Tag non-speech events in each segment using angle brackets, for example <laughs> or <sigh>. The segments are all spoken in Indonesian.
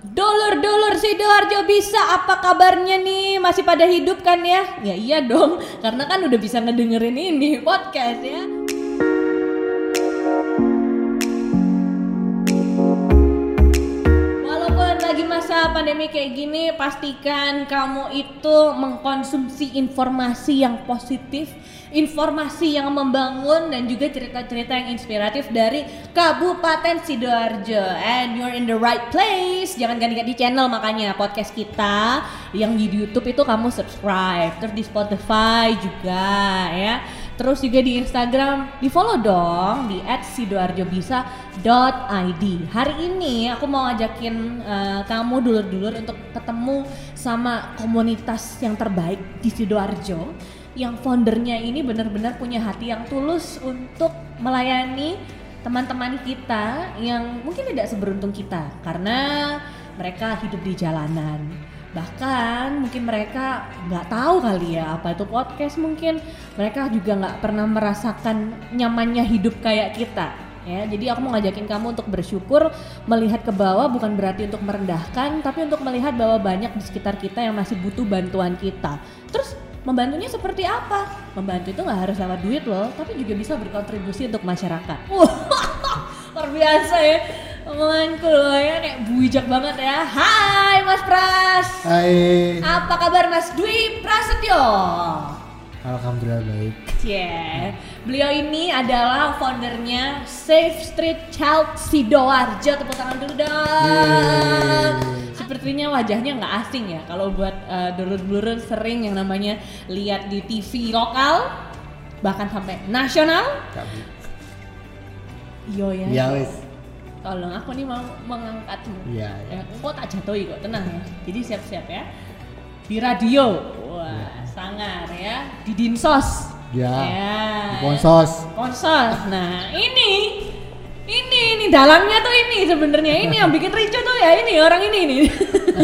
Dulur-dulur Sidoarjo bisa apa kabarnya nih? Masih pada hidup kan ya? Ya iya dong, karena kan udah bisa ngedengerin ini podcast ya. Walaupun lagi masa pandemi kayak gini, pastikan kamu itu mengkonsumsi informasi yang positif, informasi yang membangun dan juga cerita-cerita yang inspiratif dari Kabupaten Sidoarjo. And you're in the right place. Jangan ganti-ganti channel makanya podcast kita yang di YouTube itu kamu subscribe, terus di Spotify juga ya. Terus juga di Instagram di follow dong di @sidoarjobisa.id. Hari ini aku mau ngajakin eh, kamu dulur-dulur untuk ketemu sama komunitas yang terbaik di Sidoarjo yang foundernya ini benar-benar punya hati yang tulus untuk melayani teman-teman kita yang mungkin tidak seberuntung kita karena mereka hidup di jalanan. Bahkan mungkin mereka nggak tahu kali ya apa itu podcast mungkin mereka juga nggak pernah merasakan nyamannya hidup kayak kita ya. Jadi aku mau ngajakin kamu untuk bersyukur melihat ke bawah bukan berarti untuk merendahkan tapi untuk melihat bahwa banyak di sekitar kita yang masih butuh bantuan kita. Terus membantunya seperti apa membantu itu nggak harus lewat duit loh tapi juga bisa berkontribusi untuk masyarakat <laughs> luar biasa ya omonganku loh ya kayak bijak banget ya Hai Mas Pras Hai, apa kabar Mas Dwi Prasetyo alhamdulillah baik. Yeah. Beliau ini adalah foundernya Safe Street Child Sidoarjo. Tepuk tangan dulu dong. Yeay. Sepertinya wajahnya nggak asing ya. Kalau buat uh, dulur-dulur sering yang namanya lihat di TV lokal, bahkan sampai nasional. Yo ya. Ya wis. Tolong aku nih mau mengangkatmu. Iya, Ya, iya. kok tak jatuhi kok, tenang ya. Jadi siap-siap ya. Di radio, wah sangar ya. Di dinsos, Ya. ya. Konsos. Konsos. Nah ini, ini, ini dalangnya tuh ini sebenarnya ini yang bikin ricu tuh ya ini orang ini nih.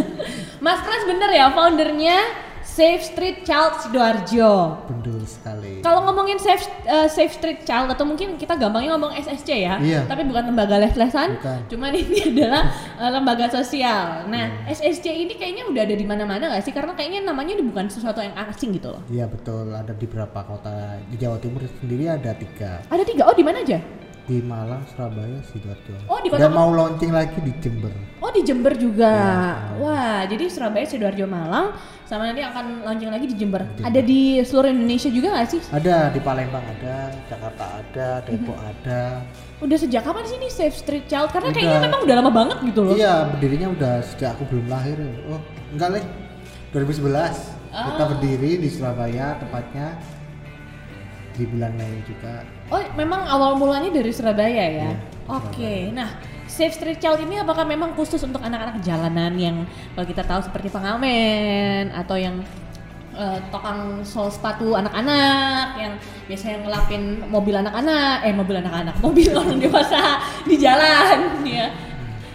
<laughs> Mas Pras bener ya foundernya Safe Street Child Sidoarjo. Betul sekali. Kalau ngomongin safe eh, safe street child atau mungkin kita gampangnya ngomong SSC ya, Iya. tapi bukan lembaga les-lesan, Bukan. cuman <laughs> ini adalah eh, lembaga sosial. Nah, SSC ini kayaknya udah ada di mana-mana nggak sih? Karena kayaknya namanya ini bukan sesuatu yang asing gitu loh. Iya betul. Ada di beberapa kota di Jawa Timur sendiri ada tiga. Ada tiga, oh di mana aja? Di Malang, Surabaya, sidoarjo. Oh, di kota Dan mau launching lagi di Jember. Oh di Jember juga. Iya. Wah, jadi Surabaya, Sidoarjo, Malang, sama nanti akan launching lagi di Jember. Jember. Ada di seluruh Indonesia juga nggak sih? Ada di Palembang ada, Jakarta ada, Depok Mhm. ada. Udah sejak kapan sih ini Safe Street Child? Karena Udah. kayaknya memang udah lama banget gitu loh. Iya, berdirinya udah sejak aku belum lahir. Oh, enggak leh. 2011 kita Ah. berdiri di Surabaya tepatnya di bulan Mei juga. Oh, memang awal mulanya dari Surabaya ya? Iya, Oke, nah Safe Street Child ini apakah memang khusus untuk anak-anak jalanan yang kalau kita tahu seperti pengamen atau yang eh, tukang sol sepatu anak-anak yang biasanya ngelapin mobil anak-anak, eh mobil anak-anak, mobil <laughs> orang dewasa di jalan ya.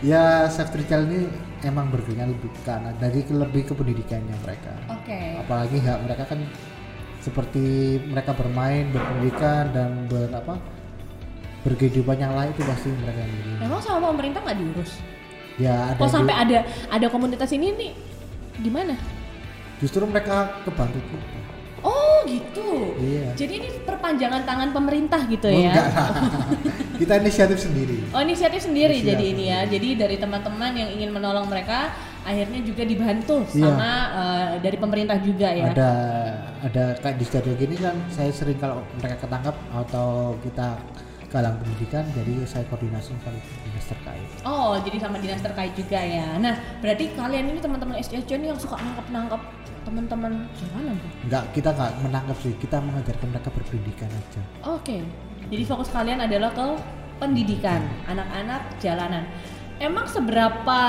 Ya, safety child ini emang bergeraknya lebih ke anak dari lebih ke pendidikannya mereka. Oke. Apalagi hak mereka kan seperti mereka bermain, berpendidikan dan ber apa berkehidupan yang lain itu pasti mereka yang beri. Memang sama pemerintah nggak diurus? Ya ada Kok sampai ju- ada ada komunitas ini nih gimana? justru mereka kebantu kita. Oh gitu. Iya. Jadi ini perpanjangan tangan pemerintah gitu Oh, ya? enggak <laughs> kita inisiatif sendiri. Oh inisiatif sendiri Inisiatif jadi ini ya. Jadi dari teman-teman yang ingin menolong mereka akhirnya juga dibantu Iya. sama eh, dari pemerintah juga ya. Ada ada kayak di stadion gini kan saya sering kalau mereka ketangkap atau kita galang pendidikan jadi saya koordinasi sama dinas terkait. Oh jadi sama dinas terkait juga ya. Nah berarti kalian ini teman-teman SDSC ini yang suka nangkep-nangkep teman-teman jalanan tuh? Enggak, kita nggak menangkap sih, kita mengajarkan mereka berpendidikan aja. Oke. Jadi fokus kalian adalah ke pendidikan anak-anak jalanan. Emang seberapa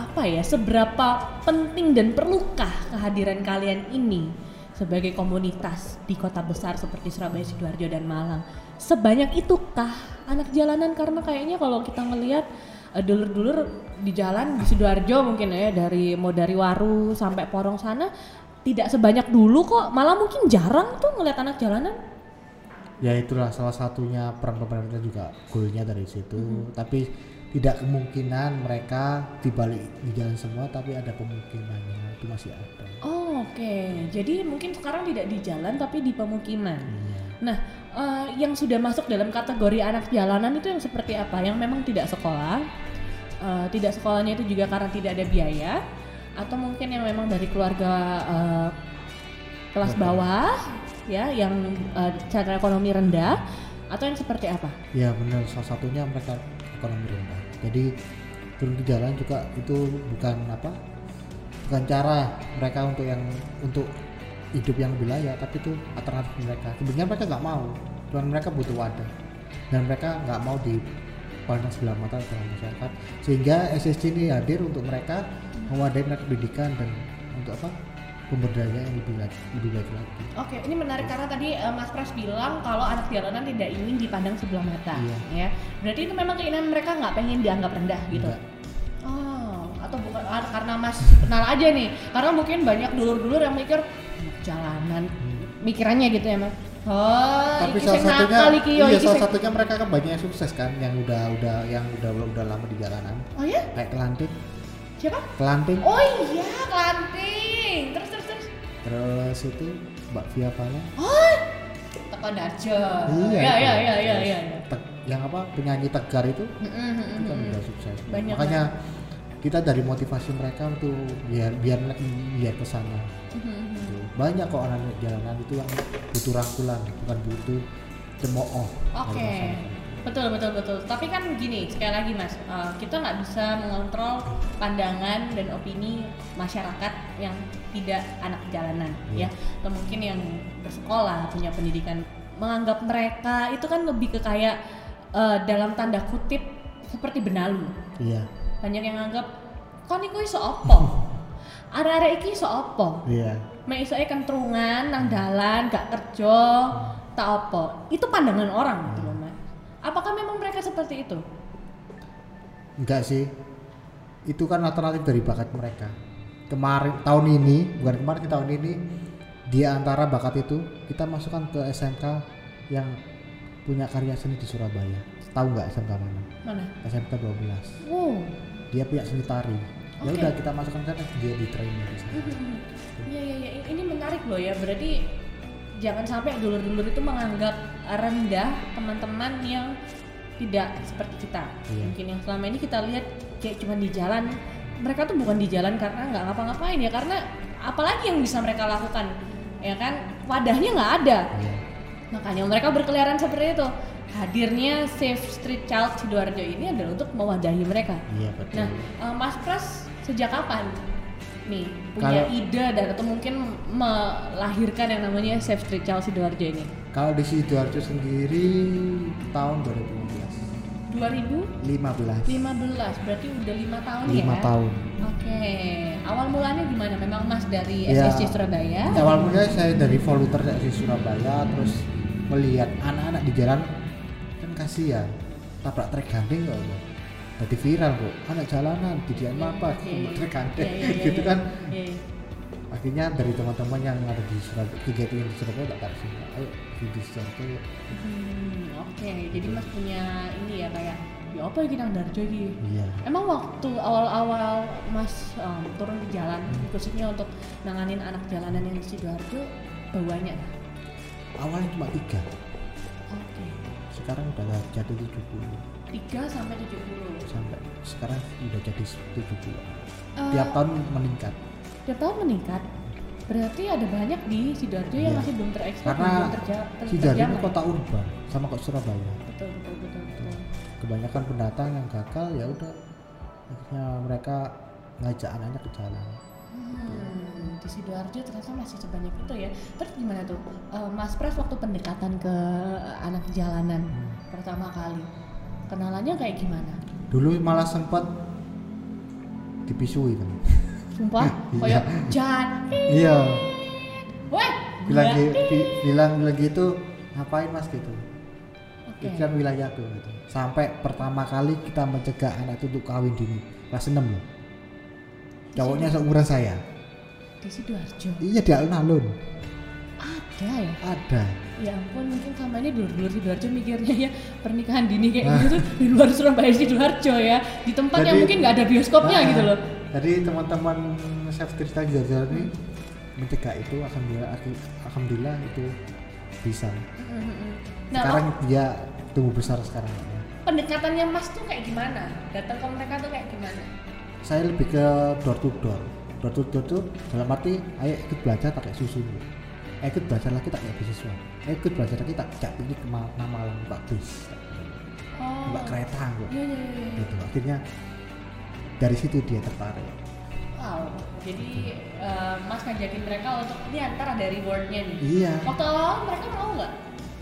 apa ya? Seberapa penting dan perlukah kehadiran kalian ini sebagai komunitas di kota besar seperti Surabaya, Sidoarjo dan Malang? Sebanyak itukah anak jalanan karena kayaknya kalau kita ngelihat eh, dulur-dulur di jalan di Sidoarjo mungkin ya dari mau dari Waru sampai Porong sana tidak sebanyak dulu kok malah mungkin jarang tuh ngeliat anak jalanan Ya itulah salah satunya peran pemerintah juga goalnya dari situ. Tapi di tidak kemungkinan mereka dibalik di jalan semua tapi ada kemungkinannya itu masih ada Oh, oke. Jadi mungkin sekarang tidak di jalan tapi di pemukiman. iya Nah, eh, yang sudah masuk dalam kategori anak jalanan itu yang seperti apa? Yang memang tidak sekolah, eh, tidak sekolahnya itu juga karena tidak ada biaya, atau mungkin yang memang dari keluarga eh, kelas Oke. bawah, ya, yang eh, cara ekonomi rendah, atau yang seperti apa? ya benar salah satunya mereka ekonomi rendah jadi turun ke jalan juga itu bukan apa bukan cara mereka untuk yang untuk hidup yang lebih layak tapi itu alternatif mereka. Sebenarnya mereka nggak mau cuman mereka butuh wadah. Dan mereka nggak mau dipandang sebelah mata dalam masyarakat. Sehingga SSC ini hadir untuk mereka mewadahi mereka pendidikan dan untuk apa pemberdayaan yang lebih lagi lebih baik lagi Oke, ini menarik karena tadi eh, Mas Pras bilang kalau anak jalanan tidak ingin dipandang sebelah mata, Iya. ya. Berarti itu memang keinginan mereka nggak pengen dianggap rendah gitu. Enggak. Oh, atau bukan ah, karena Mas kenal aja nih. Karena mungkin banyak dulur-dulur yang mikir jalanan, mikirannya gitu ya, Mas. Oh, tapi salah satunya yo, iya iki salah satunya mereka kan banyak yang sukses kan yang udah udah yang udah udah lama di jalanan Oh ya? kayak kelanting Siapa? kelanting Oh iya, Kelanting. Terus terus terus. terus itu Mbak Via Pala Oh, Teko Darjo. Iya, Iya, itu. iya, iya, iya, iya. Teg- yang apa penyanyi tegar itu Mm, mm, mm, itu kan udah sukses Banyak makanya kita dari motivasi mereka untuk biar biar biar ke sana Mm, mm, mm. Gitu. banyak kok orang jalanan itu yang butuh rangkulan bukan butuh cemooh Oke, masyarakat. Betul betul betul. Tapi kan gini, sekali lagi mas, eh, kita nggak bisa mengontrol pandangan dan opini masyarakat yang tidak anak jalanan, Iya. ya. Atau mungkin yang bersekolah, punya pendidikan, menganggap mereka itu kan lebih ke kayak eh, dalam tanda kutip seperti benalu. iya Banyak yang anggap, kok niku iso opo? <laughs> Arek-arek iki iso opo? iya Mek kentrungan nang dalan, gak kerja, tak apa. Itu pandangan orang gitu Mas. Apakah memang mereka seperti itu? enggak sih itu kan alternatif dari bakat mereka kemarin tahun ini bukan kemarin tahun ini di antara bakat itu kita masukkan ke SMK yang punya karya seni di Surabaya tahu nggak SMK mana Mana? SMK 12 Wow. dia punya seni tari ya Oke. udah kita masukkan kan dia di training di sana Iya iya iya, ini menarik loh ya. Berarti jangan sampai dulur-dulur itu menganggap rendah teman-teman yang tidak seperti kita. Iya. Mungkin yang selama ini kita lihat kayak cuma di jalan. Mereka tuh bukan di jalan karena nggak ngapa-ngapain ya, karena apalagi yang bisa mereka lakukan, ya kan? Wadahnya nggak ada. Iya. Makanya mereka berkeliaran seperti itu. Hadirnya Safe Street Child Sidoarjo ini adalah untuk mewadahi mereka. iya betul Nah, eh, Mas Pras sejak kapan nih punya Kalau- ide dan atau mungkin melahirkan yang namanya Safe Street Child Sidoarjo ini? kalau di sidoarjo sendiri tahun 2015 2015 15 berarti udah lima tahun ya? 5 tahun Oke, awal mulanya gimana? Memang Mas dari Ya, SSC Surabaya? awal mulanya saya dari volunteer di Surabaya terus melihat anak-anak di jalan kan kasihan tabrak trek gandeng kok Bu. jadi viral bu anak jalanan didian apa iya, gitu iya. kan Iya, akhirnya dari teman-teman yang ada di Surabaya kegiatan yang di Surabaya tak tarik sini ayo di yuk. Hmm, Oke, jadi Mas punya ini ya kayak ya apa ya kita Darjo iki? iya Emang waktu awal-awal Mas um, turun ke jalan, khususnya untuk nanganin anak jalanan yang di Sidoarjo, bawanya? awalnya cuma tiga Oke, sekarang udah jadi 70 3 sampai 70. sampai sekarang udah jadi 70 Eh, tiap tahun meningkat tiap tahun meningkat. Berarti ada banyak di Sidoarjo yang Iya. masih belum terekspor, karena belum terja- ter- Sidoarjo ini kota urban sama kok Surabaya Betul, betul, betul, betul. kebanyakan pendatang yang gagal ya udah akhirnya mereka ngajak anaknya ke jalan Hmm, di Sidoarjo ternyata masih sebanyak itu ya. Terus gimana tuh, Eh, Mas Pras waktu pendekatan ke anak jalanan Hmm. pertama kali, kenalannya kayak gimana? dulu malah sempat dipisui kan Sumpah, <laughs> Iya. kayak jangan, iya weh, bilang gila." gi- bi- bilang bilang gitu ngapain mas gitu Oke. itu kan wilayahku gitu sampai pertama kali kita mencegah anak itu untuk kawin dini kelas 6 loh cowoknya seumuran saya Di Sidoarjo. iya di alun-alun Ada ya? ada Ya ampun, mungkin sama ini dulur-dulur Sidoarjo mikirnya ya pernikahan dini kayak gitu tuh di luar Surabaya Sidoarjo ya, di tempat yang Jadi- mungkin nggak ada bioskopnya Nah, gitu loh. Jadi teman-teman chef Tirta Jajar ini mencegah itu alhamdulillah alhamdulillah itu bisa. Nah, sekarang oh, dia tumbuh besar sekarang. pendekatannya Mas tuh kayak gimana? Datang ke mereka tuh kayak gimana? Saya lebih ke door to door. Door to door tuh dalam arti ayo ikut belajar pakai susu dulu. Ikut belajar lagi tak kayak beasiswa. Ikut belajar lagi tak jak pergi ke Ma- nama Malang Mbak bis. Oh. Mbak kereta gitu. Iya, iya, iya. gitu. Akhirnya dari situ dia tertarik. Wow. Jadi eh, Mas ngajakin mereka untuk ini antara dari rewardnya nih. Iya. Waktu awal mereka mau nggak?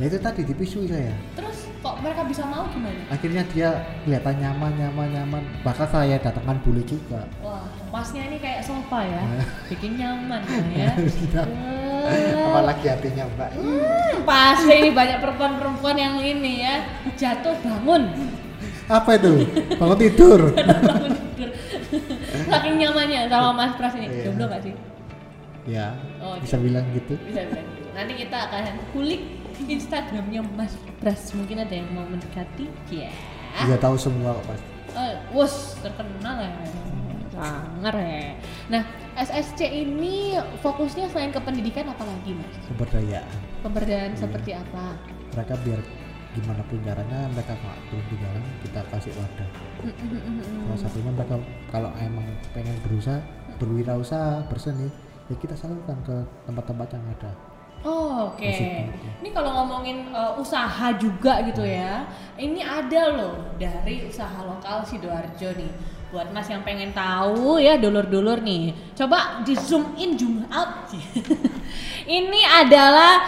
Ya itu tadi dipisui saya. Terus kok mereka bisa mau gimana? akhirnya dia kelihatan nyaman nyaman nyaman bahkan saya datangkan bule juga Wah, masnya ini kayak sofa ya, <laughs> bikin nyaman ya. Tidak. Apalagi hatinya mbak Hmm, pasti ini banyak perempuan-perempuan yang ini ya jatuh bangun, apa itu bangun tidur <laughs> bangun tidur. Saking nyamannya sama Mas Pras ini. Iya. Jomblo gak sih? ya Oh, bisa bilang gitu Bisa bilang gitu. Nanti kita akan kulik Instagramnya Mas Pras. Mungkin ada yang mau mendekati. Ya. dia tahu semua kok pasti Eh, wus terkenal ya. Ya. Nah, SSC ini fokusnya selain ke pendidikan apa lagi mas? keberdayaan Pemberdayaan Iya. seperti apa? mereka biar gimana pun caranya mereka nggak turun di jalan kita kasih wadah salah satunya mereka kalau emang pengen berusaha berwirausaha berseni ya kita salurkan ke tempat-tempat yang ada Oh, Oke, Maksudnya. ini kalau ngomongin uh, usaha juga gitu ya, ini ada loh dari usaha lokal sidoarjo nih. Buat mas yang pengen tahu ya dulur-dulur nih, coba di zoom in zoom out. <laughs> ini adalah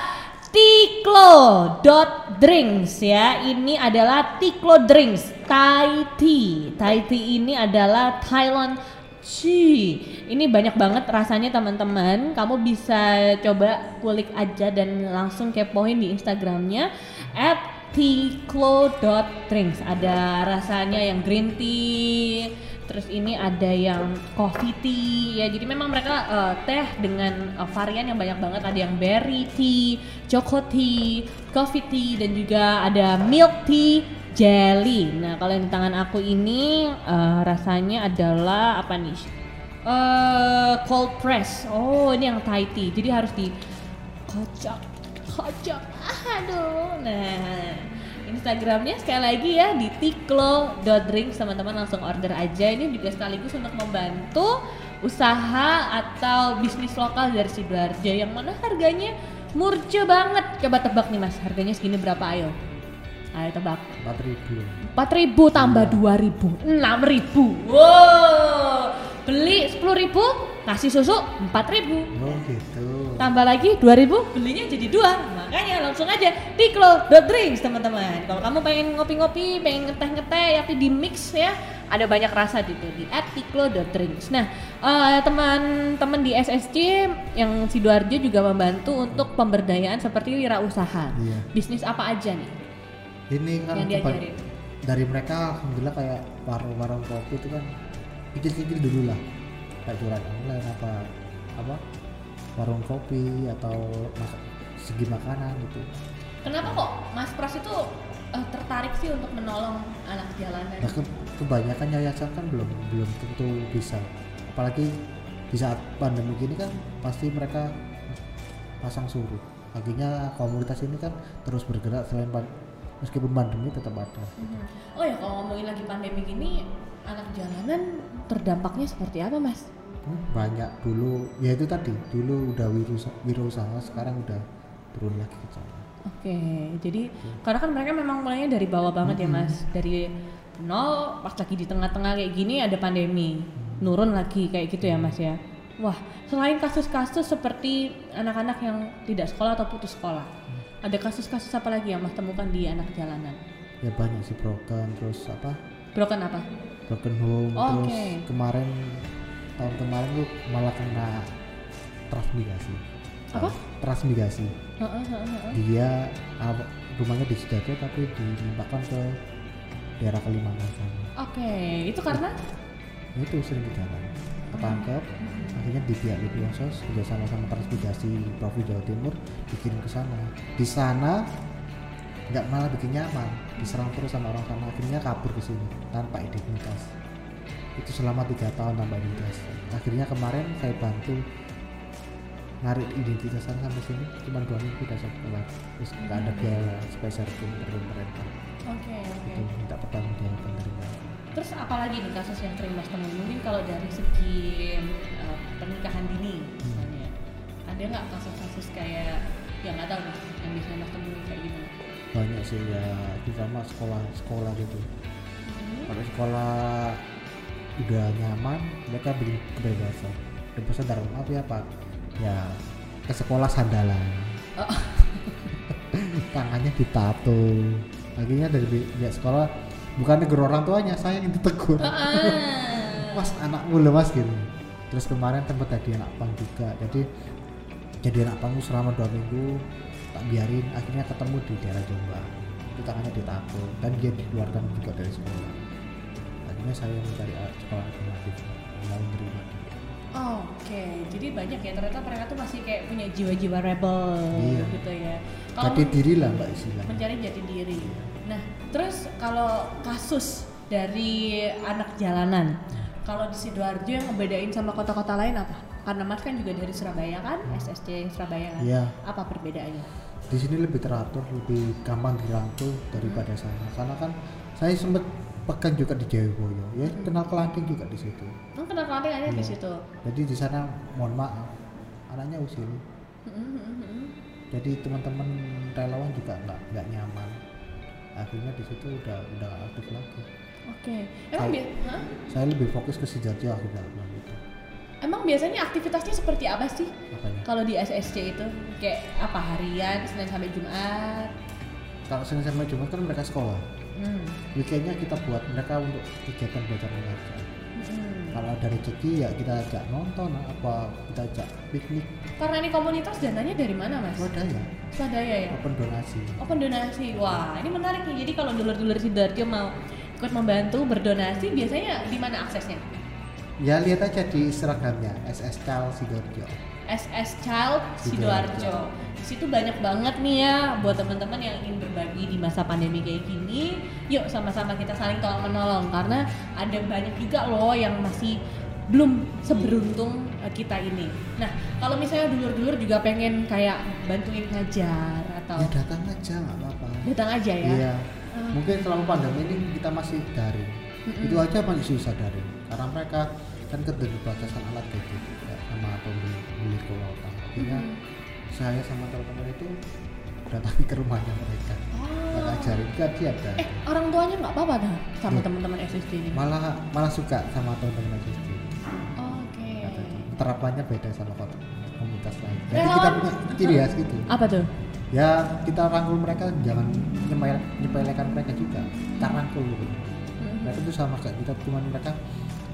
Tiklo dot drinks ya. Ini adalah Tiklo drinks Thai tea. Thai tea ini adalah Thailand tea. Ini banyak banget rasanya teman-teman. Kamu bisa coba kulik aja dan langsung kepoin di Instagramnya at tiklo.drinks ada rasanya yang green tea terus ini ada yang coffee tea ya. Jadi memang mereka eh, teh dengan eh, varian yang banyak banget. Ada yang berry tea choco tea coffee tea dan juga ada milk tea jelly. Nah kalau yang di tangan aku ini eh, rasanya adalah apa nih? Eh cold press. Oh ini yang Thai tea. Jadi harus di kocok kocok. Aduh. Nah Instagramnya sekali lagi ya di tiklo.drinks teman-teman langsung order aja. Ini juga sekaligus untuk membantu usaha atau bisnis lokal dari Sidoarjo. Yang mana harganya murce banget. Coba tebak nih mas. Harganya segini berapa? Ayo. Ayo tebak. 4000 4000 tambah 2000 6000 wow. Beli 10000 kasih susu 4000 oh gitu. Tambah lagi 2000 belinya jadi dua. Makanya langsung aja tiklo drinks teman-teman. Kalau kamu pengen ngopi-ngopi pengen ngeteh-ngeteh tapi di mix ya ada banyak rasa gitu di at tiklo drinks nah eh, teman-teman di SSC yang sidoarjo juga membantu untuk pemberdayaan seperti wirausaha. Iya. bisnis apa aja nih? Ini kan yang diajarin. dari mereka alhamdulillah kayak warung-warung kopi itu kan kecil-kecil dulu lah kayak jualan online apa apa warung kopi atau masak segi makanan gitu. Kenapa kok Mas Pras itu eh, tertarik sih untuk menolong anak jalanan? Nah ke- kebanyakan yayasan kan belum belum tentu bisa. Apalagi di saat pandemi gini kan pasti mereka pasang surut akhirnya komunitas ini kan terus bergerak selain pan- meskipun pandemi tetap ada. Mhm. Oh ya kalau ngomongin lagi pandemi gini anak jalanan terdampaknya seperti apa mas? Hmm, banyak. Dulu ya itu tadi. Dulu udah wirausaha, sekarang udah turun lagi ke sana. Oke, jadi karena kan mereka memang mulainya dari bawah banget ya mas, dari nol pas lagi di tengah-tengah kayak gini ada pandemi, nurun lagi kayak gitu ya mas ya. Wah, selain kasus-kasus seperti anak-anak yang tidak sekolah atau putus sekolah, ada kasus-kasus apa lagi yang mas temukan di anak jalanan? ya banyak sih broken terus apa? Broken apa? Broken home Oh, terus oke. kemarin tahun kemarin tuh malah kena transmigrasi. Apa? transmigrasi. Dia rumahnya di Sidoarjo tapi dilimpahkan ke daerah Kalimantan. Sana Oke, itu karena? Ya itu sering jalan ketangkep akhirnya di pihak Lipiansos kerjasama sama transmigrasi Provinsi Jawa Timur dikirim ke sana. Di sana nggak malah bikin nyaman. Diserang terus sama orang sana akhirnya kabur ke sini tanpa identitas. Itu selama tiga tahun tanpa identitas. Akhirnya kemarin saya bantu narik identitas sampai sini. Cuma dua minggu udah keluar. Terus nggak ada biaya spesial pun dari pemerintah. Oke, oke. itu minta pertanggung jawaban dari mereka. Terus apalagi nih kasus yang sering Mas temui? Mungkin kalau dari segi eh, pernikahan dini misalnya, ada nggak kasus-kasus kayak yang nggak tahu nih yang bisa Mas temui kayak gimana? Banyak sih ya. Terutama sekolah sekolah gitu. Hmm. kalau sekolah udah nyaman mereka beri kebebasan. Kebebasan dalam apa? Ya pak ya ke sekolah sandalan. Oh. <laughs> tangannya ditato. Akhirnya dari pihak sekolah bukan negur orang tuanya saya yang ditegur. Ah. <laughs> mas anakmu loh mas gitu. Terus kemarin tempat jadi anak pang juga. Jadi jadi anak pang selama dua minggu tak biarin akhirnya ketemu di daerah Jombang itu tangannya ditato dan dia dikeluarkan juga dari sekolah akhirnya saya mencari sekolah alternatif mau menerima dia. Oke, jadi banyak ya ternyata mereka tuh masih kayak punya jiwa-jiwa rebel Iya. gitu ya. Kalau jati diri lah mbak istilahnya mencari jati diri. Nah, terus kalau kasus dari anak jalanan, kalau di sidoarjo yang ngebedain sama kota-kota lain apa? Karena Mas kan juga dari Surabaya kan, SSC Surabaya kan. Iya. Apa perbedaannya? Di sini lebih teratur lebih gampang dirangkul daripada sana. Karena kan saya sempat pekan juga di Jayapura ya kenal kelanting juga di situ. Kan kenal kelanting ada di Iya. situ. jadi di sana mohon maaf anaknya usil jadi teman-teman relawan juga nggak nggak nyaman. Akhirnya di situ udah udah aktif lagi. Oke. Emang, Kalau- bi- hah? saya lebih fokus ke akhirnya bilang gitu Emang biasanya aktivitasnya seperti apa sih? Kalau di SSC itu kayak apa harian, Senin sampai Jumat? kalau Senin sampai Jumat kan mereka sekolah Hmm. weekendnya kita buat mereka untuk kegiatan belajar mengajar Hmm. kalau ada rezeki ya kita ajak nonton apa kita ajak piknik Karena ini komunitas dananya dari mana mas? swadaya Swadaya ya? open donasi Open donasi. Wah, ini menarik nih. Jadi kalau dulur-dulur Sidoarjo mau ikut membantu berdonasi, biasanya di mana aksesnya? Ya lihat aja di seragamnya SS Cal Sidoarjo SS Child Sidoarjo. Di situ banyak banget nih ya buat teman-teman yang ingin berbagi di masa pandemi kayak gini. Yuk sama-sama kita saling tolong menolong karena ada banyak juga loh yang masih belum seberuntung eh, kita ini. Nah, kalau misalnya dulur-dulur juga pengen kayak bantuin ngajar atau ya datang aja nggak apa-apa datang aja ya. iya Ah. mungkin selama pandemi ini kita masih daring Mm-mm. itu aja masih susah daring karena mereka kan keterbatasan alat gadget ya, sama pemilik kuota akhirnya Mm-mm. saya sama teman-teman itu datangi ke rumahnya mereka Oh. oh. ajarin kan dia ada Eh, orang tuanya nggak apa-apa dah sama teman-teman SSD ini. malah malah suka sama teman-teman SSD Oke. terapannya beda sama kota komunitas lain jadi Relawan- kita punya ciri khas gitu Apa tuh? ya kita rangkul mereka jangan nyepel nyepelekan mereka juga kita rangkul gitu mereka itu sama kayak kita cuman mereka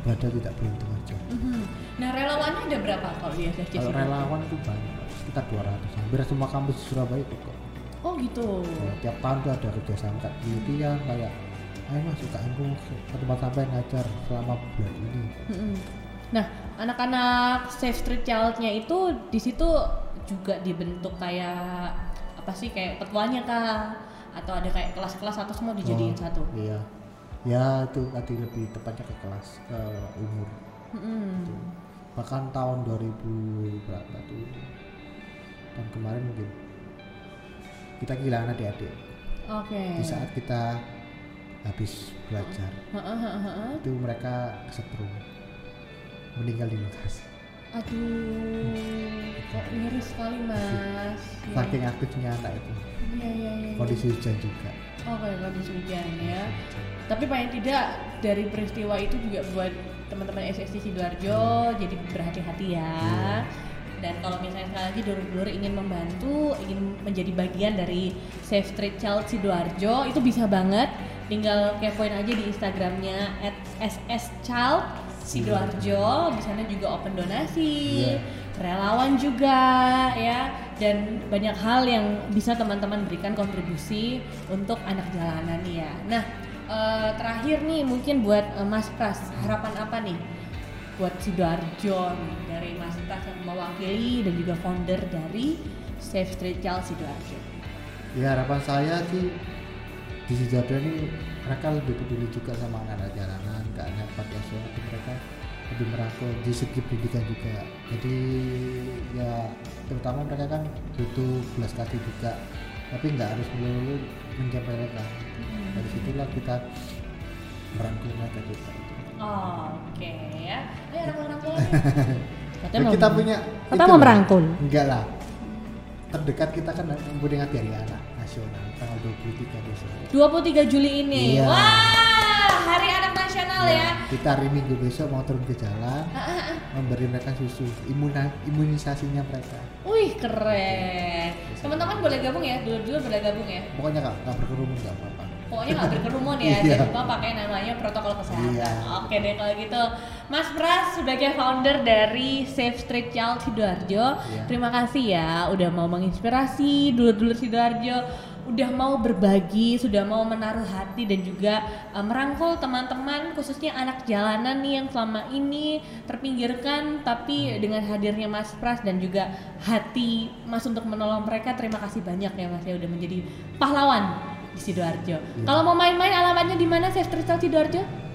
berada tidak beruntung aja Mhm. Nah, relawannya ada berapa kalau di SSC? kalau relawan itu banyak sekitar 200 hampir semua kampus di Surabaya itu kok Oh gitu. Ya, tiap tahun tuh ada kerjasama kayak penelitian kayak ayo mas UKM ke tempat sampai ngajar selama bulan ini Mhm. Nah, anak-anak Safe Street Child-nya itu di situ juga dibentuk kayak apa sih kayak ketuanya kah? Atau ada kayak kelas-kelas atau semua dijadiin Oh, satu? iya ya itu tadi lebih tepatnya ke kelas ke umur Mhm. bahkan tahun 2000 berapa tuh tahun kemarin mungkin kita kehilangan adik-adik Oke. di saat kita habis belajar itu mereka kesetrum meninggal di lokasi Aduh, kok miris sekali mas. Ya. saking aktifnya anak itu Iya, iya, iya. kondisi hujan juga Oke, kondisi hujan ya. Tapi paling tidak dari peristiwa itu juga buat teman-teman SSC Sidoarjo jadi berhati-hati ya. Iya. Dan kalau misalnya sekali lagi dulur-dulur ingin membantu, ingin menjadi bagian dari Safe Street Child Sidoarjo, itu bisa banget. Tinggal kepoin aja di Instagramnya @sschild Sidoarjo. Di sana juga open donasi, Iya. Relawan juga ya, dan banyak hal yang bisa teman-teman berikan kontribusi untuk anak jalanan ya. Nah, eh, terakhir nih mungkin buat eh, Mas Pras, harapan apa nih buat Sidoarjo dari Mas Tas yang mewakili dan juga founder dari Safe Street Child Sidoarjo. ya harapan saya sih di Sidoarjo ini mereka lebih peduli juga sama anak-anak jalanan pakai asuhan tapi mereka lebih merangkul di segi pendidikan juga. Jadi ya terutama mereka kan butuh belas kasih juga. Tapi nggak harus melulu mencapai mereka. Dari situlah kita merangkul mereka juga. Oke ya, ayo rangkul-rangkul. <laughs> Katanya kita punya itu mau merangkul. enggak lah. Terdekat kita kan memperingati hari anak nasional tanggal 23 Desember. 23 Juli ini. Iya. Wah, Hari Anak Nasional ya. Ya, kita hari minggu besok mau turun ke jalan <laughs> memberi mereka susu imuna- imunisasinya mereka Wih, keren. Teman-teman boleh gabung ya, dulu-dulu boleh gabung ya. pokoknya nggak nggak berkerumun nggak apa-apa Pokoknya nggak berkerumun ya, <laughs> Iya. jangan lupa pakai namanya protokol kesehatan. Iya. Oke deh kalau gitu, Mas Pras sebagai founder dari Safe Street Child Sidoarjo, Iya. terima kasih ya udah mau menginspirasi dulur-dulur Sidoarjo, udah mau berbagi, sudah mau menaruh hati dan juga eh, merangkul teman-teman khususnya anak jalanan nih yang selama ini terpinggirkan tapi dengan hadirnya Mas Pras dan juga hati Mas untuk menolong mereka terima kasih banyak ya Mas ya udah menjadi pahlawan di Sidoarjo. Kalau mau main-main alamatnya di mana Street Child Sidoarjo?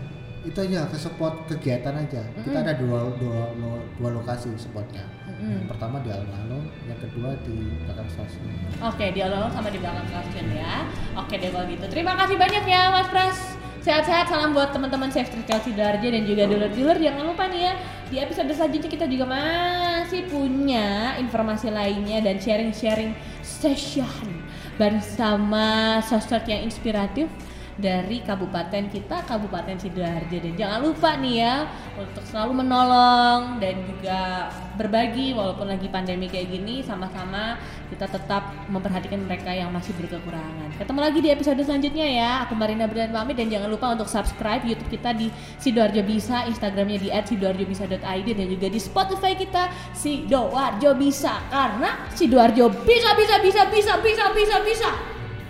Itu aja ke spot kegiatan aja. Kita ada dua, dua, dua, lokasi spotnya. Yang pertama di alun-alun yang kedua di belakang stasiun. Oke, di alun sama di belakang stasiun ya. Oke deh kalau gitu. Terima kasih banyak ya Mas Pras. Sehat-sehat salam buat teman-teman Safe Street Child Sidoarjo dan juga dealer-dealer. Jangan lupa nih ya di episode selanjutnya kita juga masih punya informasi lainnya dan sharing-sharing session bersama sosok yang inspiratif dari kabupaten kita Kabupaten Sidoarjo dan jangan lupa nih ya untuk selalu menolong dan juga berbagi walaupun lagi pandemi kayak gini sama-sama kita tetap memperhatikan mereka yang masih berkekurangan. Ketemu lagi di episode selanjutnya ya. Aku Marina Brian pamit dan jangan lupa untuk subscribe YouTube kita di Sidoarjo Bisa, Instagramnya di @sidoarjobisa.id dan juga di Spotify kita Sidoarjo Bisa karena Sidoarjo bisa bisa bisa bisa bisa bisa bisa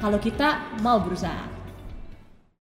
kalau kita mau berusaha.